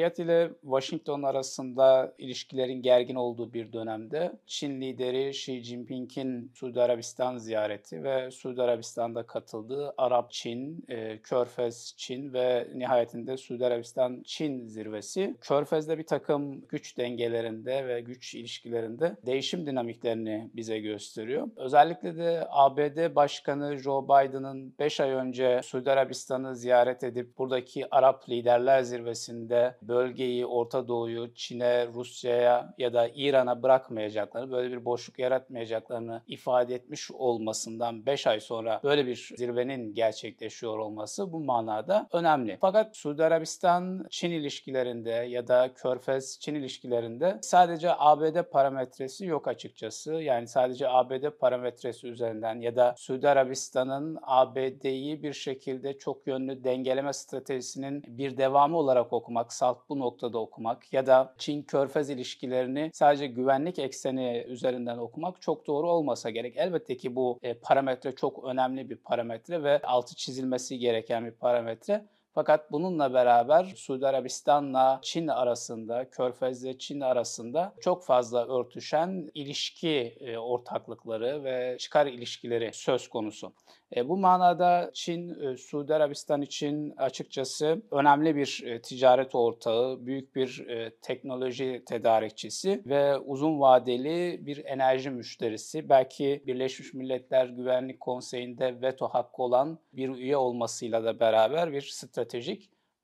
Riyad ile Washington arasında ilişkilerin gergin olduğu bir dönemde Çin lideri Xi Jinping'in Suudi Arabistan ziyareti ve Suudi Arabistan'da katıldığı Arap-Çin, e, Körfez-Çin ve nihayetinde Suudi Arabistan-Çin zirvesi Körfez'de bir takım güç dengelerinde ve güç ilişkilerinde değişim dinamiklerini bize gösteriyor. Özellikle de ABD Başkanı Joe Biden'ın 5 ay önce Suudi Arabistan'ı ziyaret edip buradaki Arap liderler zirvesinde bölgeyi, Orta Doğu'yu Çin'e, Rusya'ya ya da İran'a bırakmayacaklarını, böyle bir boşluk yaratmayacaklarını ifade etmiş olmasından 5 ay sonra böyle bir zirvenin gerçekleşiyor olması bu manada önemli. Fakat Suudi Arabistan-Çin ilişkilerinde ya da Körfez-Çin ilişkilerinde sadece ABD parametresi yok açıkçası. Yani sadece ABD parametresi üzerinden ya da Suudi Arabistan'ın ABD'yi bir şekilde çok yönlü dengeleme stratejisinin bir devamı olarak okumak, salt bu noktada okumak ya da Çin-Körfez ilişkilerini sadece güvenlik ekseni üzerinden okumak çok doğru olmasa gerek. Elbette ki bu e, parametre çok önemli bir parametre ve altı çizilmesi gereken bir parametre. Fakat bununla beraber Suudi Arabistan'la Çin arasında, Körfez'le Çin arasında çok fazla örtüşen ilişki e, ortaklıkları ve çıkar ilişkileri söz konusu. E, bu manada Çin, e, Suudi Arabistan için açıkçası önemli bir ticaret ortağı, büyük bir teknoloji tedarikçisi ve uzun vadeli bir enerji müşterisi. Belki Birleşmiş Milletler Güvenlik Konseyi'nde veto hakkı olan bir üye olmasıyla da beraber bir stratejik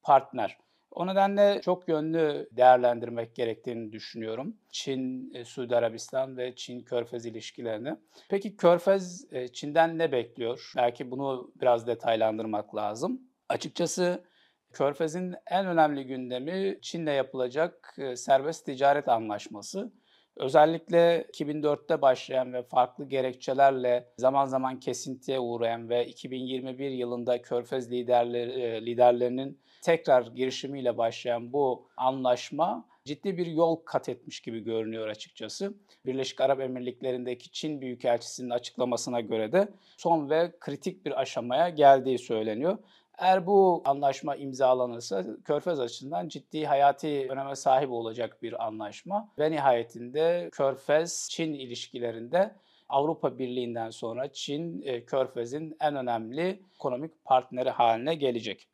partner. O nedenle çok yönlü değerlendirmek gerektiğini düşünüyorum. Çin, e, Suudi Arabistan ve Çin-Körfez ilişkilerini. Peki Körfez e, Çin'den ne bekliyor? Belki bunu biraz detaylandırmak lazım. Açıkçası Körfez'in en önemli gündemi Çin'le yapılacak e, serbest ticaret anlaşması. Özellikle 2004'te başlayan ve farklı gerekçelerle zaman zaman kesintiye uğrayan ve 2021 yılında Körfez liderleri, liderlerinin tekrar girişimiyle başlayan bu anlaşma ciddi bir yol kat etmiş gibi görünüyor açıkçası. Birleşik Arap Emirlikleri'ndeki Çin Büyükelçisi'nin açıklamasına göre de son ve kritik bir aşamaya geldiği söyleniyor. Eğer bu anlaşma imzalanırsa Körfez açısından ciddi hayati öneme sahip olacak bir anlaşma ve nihayetinde Körfez-Çin ilişkilerinde Avrupa Birliği'nden sonra Çin, e, Körfez'in en önemli ekonomik partneri haline gelecek.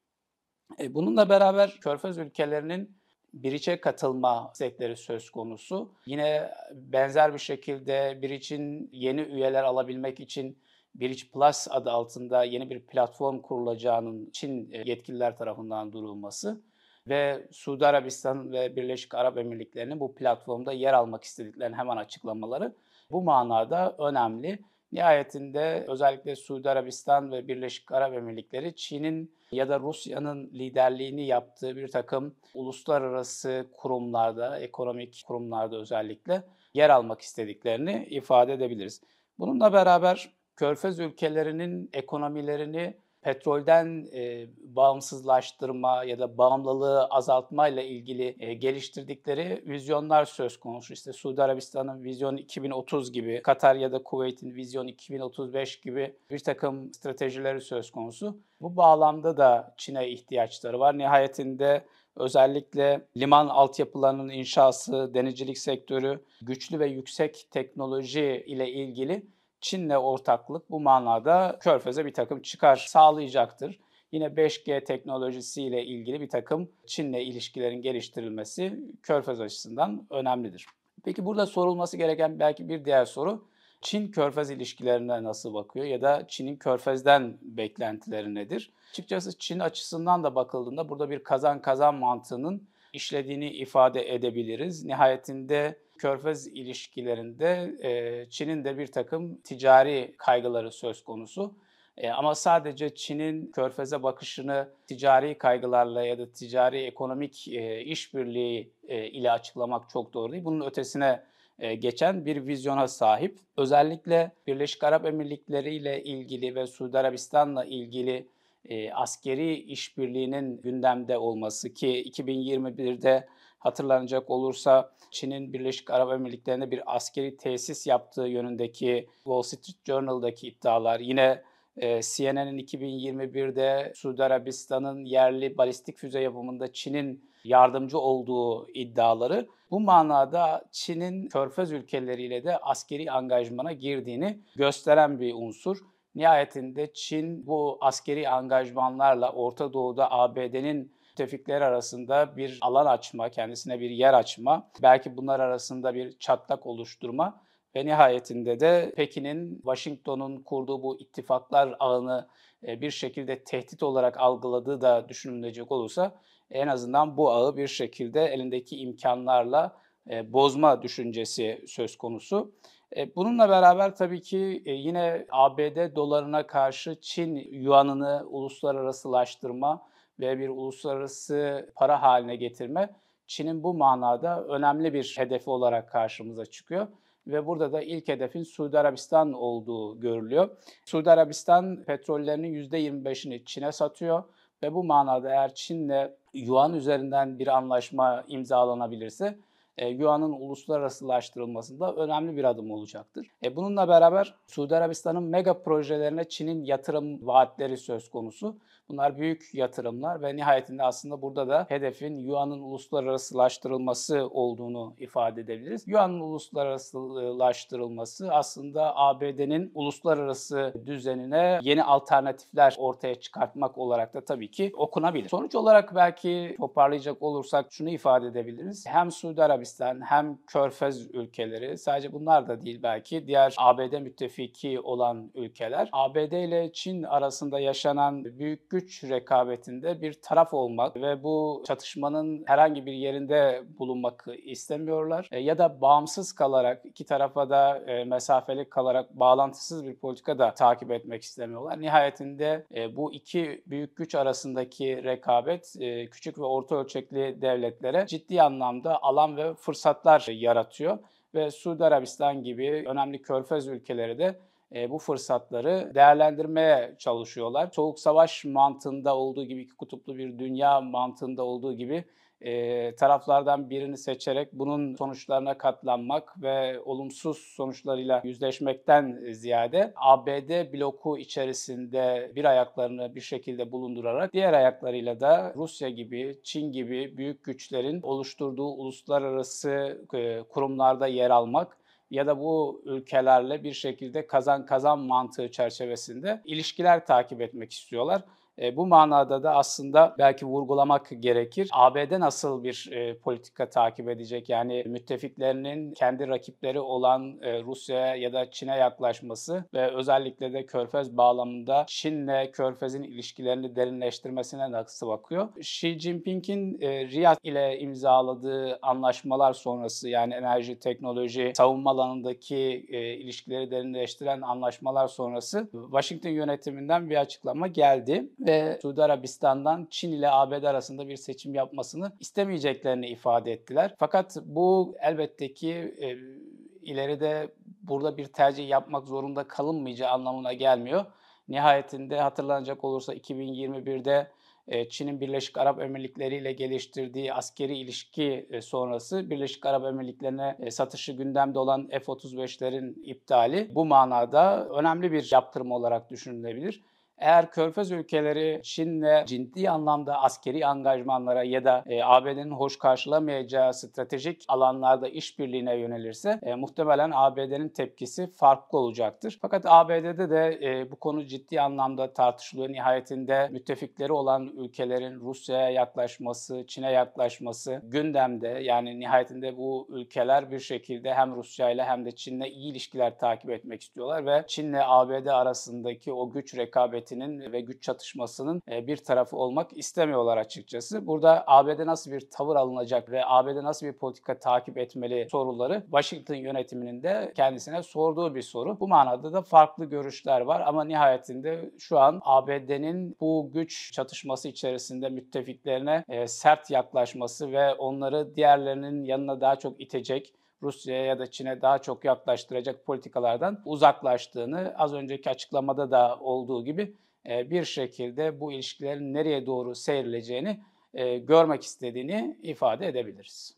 E, bununla beraber Körfez ülkelerinin Biriç'e katılma istekleri söz konusu. Yine benzer bir şekilde Biriç'in yeni üyeler alabilmek için Biriç Plus adı altında yeni bir platform kurulacağının Çin e, yetkililer tarafından durulması ve Suudi Arabistan ve Birleşik Arap Emirlikleri'nin bu platformda yer almak istediklerini hemen açıklamaları bu manada önemli. Nihayetinde özellikle Suudi Arabistan ve Birleşik Arap Emirlikleri Çin'in ya da Rusya'nın liderliğini yaptığı bir takım uluslararası kurumlarda, ekonomik kurumlarda özellikle yer almak istediklerini ifade edebiliriz. Bununla beraber Körfez ülkelerinin ekonomilerini petrolden e, bağımsızlaştırma ya da bağımlılığı azaltma ile ilgili e, geliştirdikleri vizyonlar söz konusu. İşte Suudi Arabistan'ın Vizyon 2030 gibi, Katar ya da Kuveyt'in Vizyon 2035 gibi bir takım stratejileri söz konusu. Bu bağlamda da Çin'e ihtiyaçları var. Nihayetinde özellikle liman altyapılarının inşası, denizcilik sektörü, güçlü ve yüksek teknoloji ile ilgili Çin'le ortaklık bu manada Körfez'e bir takım çıkar sağlayacaktır. Yine 5G teknolojisiyle ilgili bir takım Çin'le ilişkilerin geliştirilmesi Körfez açısından önemlidir. Peki burada sorulması gereken belki bir diğer soru Çin-Körfez ilişkilerine nasıl bakıyor ya da Çin'in Körfez'den beklentileri nedir? Açıkçası Çin açısından da bakıldığında burada bir kazan kazan mantığının işlediğini ifade edebiliriz. Nihayetinde Körfez ilişkilerinde e, Çin'in de bir takım ticari kaygıları söz konusu. E, ama sadece Çin'in Körfez'e bakışını ticari kaygılarla ya da ticari ekonomik e, işbirliği e, ile açıklamak çok doğru değil. Bunun ötesine e, geçen bir vizyona sahip. Özellikle Birleşik Arap Emirlikleri ile ilgili ve Suudi Arabistan'la ilgili e, askeri işbirliğinin gündemde olması ki 2021'de hatırlanacak olursa Çin'in Birleşik Arap Emirlikleri'nde bir askeri tesis yaptığı yönündeki Wall Street Journal'daki iddialar yine e, CNN'in 2021'de Suudi Arabistan'ın yerli balistik füze yapımında Çin'in yardımcı olduğu iddiaları. Bu manada Çin'in körfez ülkeleriyle de askeri angajmana girdiğini gösteren bir unsur. Nihayetinde Çin bu askeri angajmanlarla Orta Doğu'da ABD'nin müttefikler arasında bir alan açma, kendisine bir yer açma, belki bunlar arasında bir çatlak oluşturma ve nihayetinde de Pekin'in Washington'un kurduğu bu ittifaklar ağını e, bir şekilde tehdit olarak algıladığı da düşünülecek olursa en azından bu ağı bir şekilde elindeki imkanlarla e, bozma düşüncesi söz konusu. E, bununla beraber tabii ki yine ABD dolarına karşı Çin yuanını uluslararasılaştırma ve bir uluslararası para haline getirme Çin'in bu manada önemli bir hedefi olarak karşımıza çıkıyor ve burada da ilk hedefin Suudi Arabistan olduğu görülüyor. Suudi Arabistan petrollerinin %25'ini Çin'e satıyor ve bu manada eğer Çin'le yuan üzerinden bir anlaşma imzalanabilirse e, Yuan'ın uluslararasılaştırılmasında önemli bir adım olacaktır. E, bununla beraber Suudi Arabistan'ın mega projelerine Çin'in yatırım vaatleri söz konusu. Bunlar büyük yatırımlar ve nihayetinde aslında burada da hedefin Yuan'ın uluslararasılaştırılması olduğunu ifade edebiliriz. Yuan'ın uluslararasılaştırılması aslında ABD'nin uluslararası düzenine yeni alternatifler ortaya çıkartmak olarak da tabii ki okunabilir. Sonuç olarak belki toparlayacak olursak şunu ifade edebiliriz. Hem Suudi Arabistan hem Körfez ülkeleri sadece bunlar da değil belki diğer ABD müttefiki olan ülkeler ABD ile Çin arasında yaşanan büyük güç rekabetinde bir taraf olmak ve bu çatışmanın herhangi bir yerinde bulunmak istemiyorlar. E, ya da bağımsız kalarak iki tarafa da e, mesafeli kalarak bağlantısız bir politika da takip etmek istemiyorlar. Nihayetinde e, bu iki büyük güç arasındaki rekabet küçük ve orta ölçekli devletlere ciddi anlamda alan ve fırsatlar yaratıyor ve Suudi Arabistan gibi önemli körfez ülkeleri de e, bu fırsatları değerlendirmeye çalışıyorlar. Soğuk savaş mantığında olduğu gibi, iki kutuplu bir dünya mantığında olduğu gibi e, taraflardan birini seçerek bunun sonuçlarına katlanmak ve olumsuz sonuçlarıyla yüzleşmekten ziyade ABD bloku içerisinde bir ayaklarını bir şekilde bulundurarak diğer ayaklarıyla da Rusya gibi, Çin gibi büyük güçlerin oluşturduğu uluslararası e, kurumlarda yer almak ya da bu ülkelerle bir şekilde kazan kazan mantığı çerçevesinde ilişkiler takip etmek istiyorlar. E, bu manada da aslında belki vurgulamak gerekir. ABD nasıl bir e, politika takip edecek? Yani müttefiklerinin kendi rakipleri olan e, Rusya'ya ya da Çin'e yaklaşması ve özellikle de Körfez bağlamında Çin'le Körfez'in ilişkilerini derinleştirmesine nasıl bakıyor? Xi Jinping'in e, Riyad ile imzaladığı anlaşmalar sonrası yani enerji, teknoloji, savunma alanındaki e, ilişkileri derinleştiren anlaşmalar sonrası Washington yönetiminden bir açıklama geldi ve Suudi Arabistan'dan Çin ile ABD arasında bir seçim yapmasını istemeyeceklerini ifade ettiler. Fakat bu elbette ki e, ileride burada bir tercih yapmak zorunda kalınmayacağı anlamına gelmiyor. Nihayetinde hatırlanacak olursa 2021'de e, Çin'in Birleşik Arap Emirlikleri ile geliştirdiği askeri ilişki e, sonrası Birleşik Arap Emirlikleri'ne e, satışı gündemde olan F-35'lerin iptali bu manada önemli bir yaptırım olarak düşünülebilir. Eğer Körfez ülkeleri Çin'le ciddi anlamda askeri angajmanlara ya da e, ABD'nin hoş karşılamayacağı stratejik alanlarda işbirliğine yönelirse e, muhtemelen ABD'nin tepkisi farklı olacaktır. Fakat ABD'de de e, bu konu ciddi anlamda tartışılıyor. Nihayetinde müttefikleri olan ülkelerin Rusya'ya yaklaşması, Çin'e yaklaşması gündemde. Yani nihayetinde bu ülkeler bir şekilde hem Rusya ile hem de Çin'le iyi ilişkiler takip etmek istiyorlar ve Çin'le ABD arasındaki o güç rekabeti rekabetinin ve güç çatışmasının e, bir tarafı olmak istemiyorlar açıkçası. Burada ABD nasıl bir tavır alınacak ve ABD nasıl bir politika takip etmeli soruları Washington yönetiminin de kendisine sorduğu bir soru. Bu manada da farklı görüşler var ama nihayetinde şu an ABD'nin bu güç çatışması içerisinde müttefiklerine e, sert yaklaşması ve onları diğerlerinin yanına daha çok itecek Rusya'ya ya da Çin'e daha çok yaklaştıracak politikalardan uzaklaştığını az önceki açıklamada da olduğu gibi e, bir şekilde bu ilişkilerin nereye doğru seyrileceğini e, görmek istediğini ifade edebiliriz.